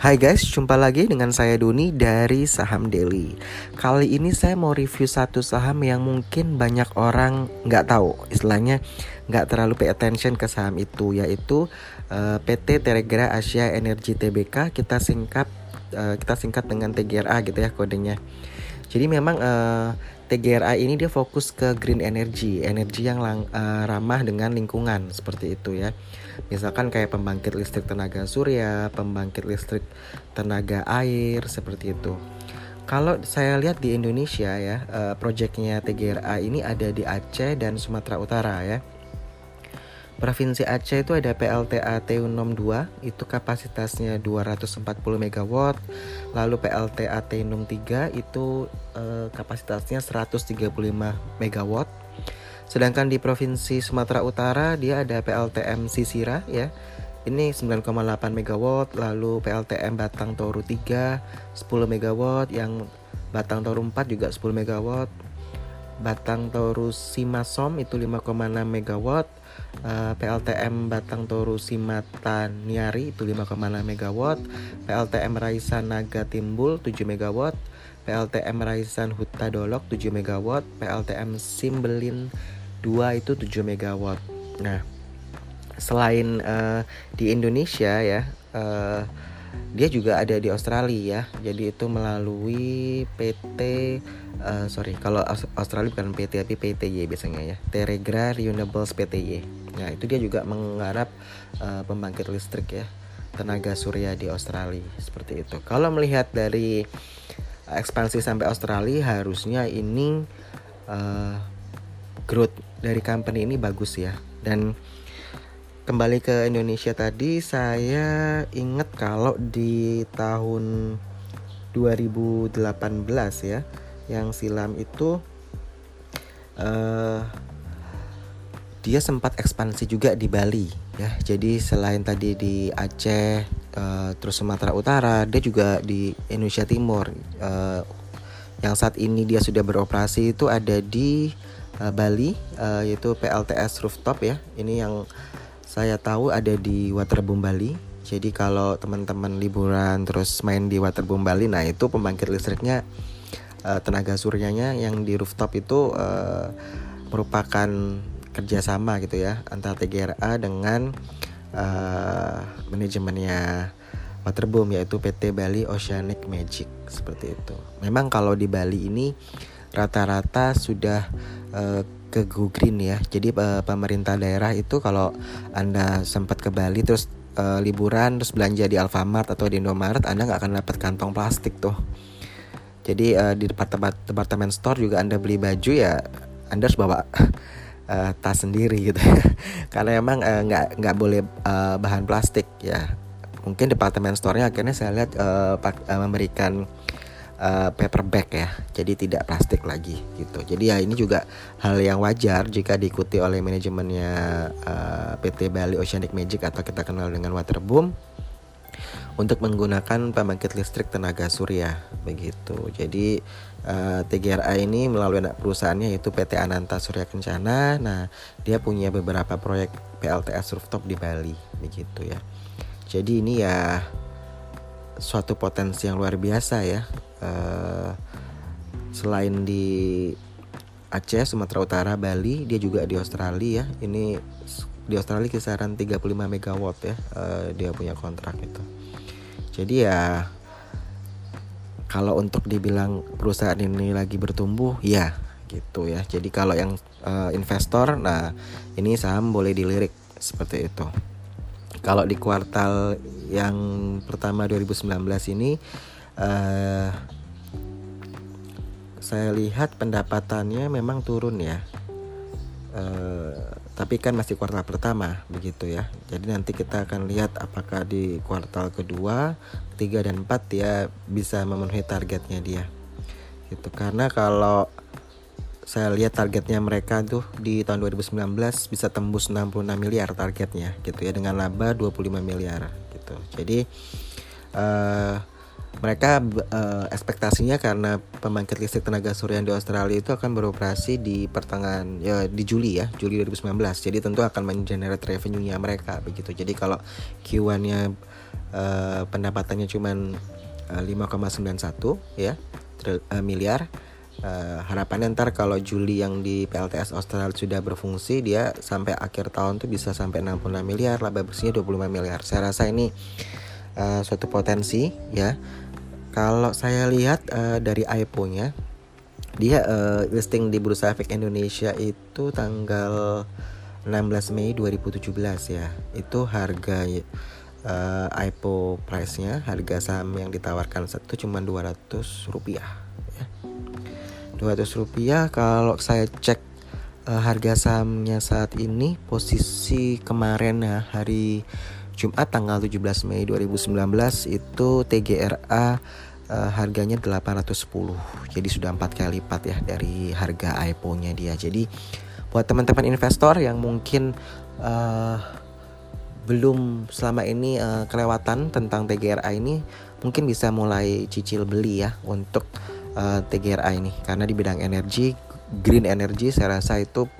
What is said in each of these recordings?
Hai guys, jumpa lagi dengan saya Doni dari Saham Daily. Kali ini saya mau review satu saham yang mungkin banyak orang nggak tahu, istilahnya nggak terlalu pay attention ke saham itu, yaitu uh, eh, PT Telegra Asia Energi Tbk. Kita singkat uh, kita singkat dengan TGRA gitu ya kodenya. Jadi memang uh, eh, TGRA ini dia fokus ke green energy, energi yang lang, uh, ramah dengan lingkungan seperti itu ya. Misalkan kayak pembangkit listrik tenaga surya, pembangkit listrik tenaga air seperti itu. Kalau saya lihat di Indonesia ya, uh, proyeknya TGRA ini ada di Aceh dan Sumatera Utara ya. Provinsi Aceh itu ada PLTA T62 itu kapasitasnya 240 MW, lalu PLTA T63 itu uh, kapasitasnya 135 MW Sedangkan di Provinsi Sumatera Utara dia ada PLTM Sisira ya. Ini 9,8 MW, lalu PLTM Batang Toru 3 10 MW, yang Batang Toru 4 juga 10 MW. Batang Toru Simasom itu 5,6 MW, PLTM Batang Toru Simata Niari itu 5,6 MW, PLTM Raisan Naga Timbul 7 MW, PLTM Raisan Huta Dolok 7 MW, PLTM Simbelin 2 itu 7 megawatt. Nah, selain uh, di Indonesia ya, uh, dia juga ada di Australia ya. Jadi itu melalui PT uh, eh, sorry, kalau Australia bukan PT tapi PTY biasanya ya. Teregra Renewables PTY. Nah, itu dia juga menggarap uh, pembangkit listrik ya tenaga surya di Australia seperti itu. Kalau melihat dari ekspansi sampai Australia harusnya ini uh, growth dari company ini bagus ya. Dan kembali ke Indonesia tadi saya ingat kalau di tahun 2018 ya yang silam itu uh, dia sempat ekspansi juga di Bali ya. Jadi selain tadi di Aceh uh, terus Sumatera Utara dia juga di Indonesia Timur. Uh, yang saat ini dia sudah beroperasi itu ada di uh, Bali uh, yaitu PLTS rooftop ya. Ini yang saya tahu ada di Waterboom Bali. Jadi kalau teman-teman liburan terus main di Waterboom Bali, nah itu pembangkit listriknya uh, tenaga suryanya yang di rooftop itu uh, merupakan kerjasama gitu ya antara TGRA dengan uh, manajemennya Waterboom yaitu PT Bali Oceanic Magic seperti itu. Memang kalau di Bali ini rata-rata sudah uh, ke go green ya. Jadi uh, pemerintah daerah itu kalau anda sempat ke Bali terus uh, liburan terus belanja di Alfamart atau di Indomaret, anda nggak akan dapat kantong plastik tuh. Jadi uh, di departemen departemen store juga anda beli baju ya, anda harus bawa uh, tas sendiri gitu. Karena emang nggak uh, nggak boleh uh, bahan plastik ya. Mungkin departemen store-nya akhirnya saya lihat uh, uh, memberikan uh, paper bag ya jadi tidak plastik lagi gitu jadi ya ini juga hal yang wajar jika diikuti oleh manajemennya uh, eh, PT Bali Oceanic Magic atau kita kenal dengan Waterboom untuk menggunakan pembangkit listrik tenaga surya begitu. Jadi uh, eh, TGRA ini melalui anak perusahaannya yaitu PT Ananta Surya Kencana. Nah, dia punya beberapa proyek PLTS rooftop di Bali begitu ya. Jadi ini ya suatu potensi yang luar biasa ya uh, selain di Aceh, Sumatera Utara, Bali, dia juga di Australia ya. Ini di Australia kisaran 35 megawatt ya uh, dia punya kontrak itu. Jadi ya kalau untuk dibilang perusahaan ini lagi bertumbuh, ya gitu ya. Jadi kalau yang uh, investor, nah ini saham boleh dilirik seperti itu. Kalau di kuartal yang pertama 2019 ini uh, saya lihat pendapatannya memang turun ya. Uh, tapi kan masih kuartal pertama begitu ya. Jadi nanti kita akan lihat apakah di kuartal kedua ketiga dan empat ya bisa memenuhi targetnya dia. Gitu. Karena kalau saya lihat targetnya mereka tuh di tahun 2019 bisa tembus 66 miliar targetnya gitu ya dengan laba 25 miliar gitu. Jadi uh, mereka uh, ekspektasinya karena pembangkit listrik tenaga surya di Australia itu akan beroperasi di pertengahan ya di Juli ya Juli 2019 jadi tentu akan mengenerate revenue-nya mereka begitu. Jadi kalau Q1-nya uh, pendapatannya cuma uh, 5,91 ya uh, miliar uh, harapannya ntar kalau Juli yang di PLTS Australia sudah berfungsi dia sampai akhir tahun tuh bisa sampai 66 miliar laba bersihnya 25 miliar saya rasa ini uh, suatu potensi ya kalau saya lihat uh, dari IPO-nya, dia uh, listing di Bursa Efek Indonesia itu tanggal 16 Mei 2017 ya. Itu harga uh, IPO price-nya, harga saham yang ditawarkan satu cuma 200 rupiah. Ya. 200 rupiah kalau saya cek uh, harga sahamnya saat ini posisi kemarin ya hari Jumat tanggal 17 Mei 2019 itu TGRA uh, eh, harganya 810 jadi sudah empat kali lipat ya dari harga IPO-nya dia jadi buat teman-teman investor yang mungkin uh, belum selama ini uh, kelewatan tentang TGRA ini mungkin bisa mulai cicil beli ya untuk uh, TGRA ini karena di bidang energi green energy saya rasa itu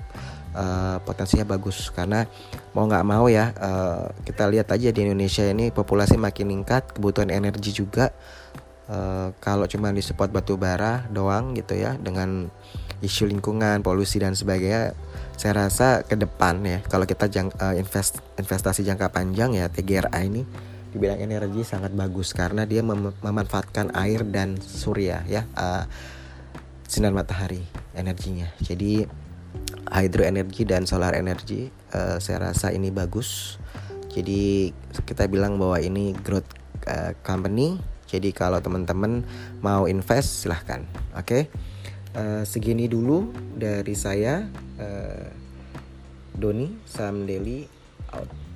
uh, potensinya bagus. Karena mau nggak mau ya uh, kita lihat aja di Indonesia ini populasi makin meningkat kebutuhan energi juga uh, kalau cuma di support batu bara doang gitu ya dengan isu lingkungan polusi dan sebagainya saya rasa ke depan ya kalau kita jang, uh, invest investasi jangka panjang ya TGRA ini di bidang energi sangat bagus karena dia mem memanfaatkan air dan surya ya uh, sinar matahari energinya. Jadi hydro energy dan solar energy uh, saya rasa ini bagus. Jadi kita bilang bahwa ini growth uh, company. Jadi kalau teman-teman mau invest silahkan oke? Okay? uh, segini dulu dari saya uh, Doni Sam Daily out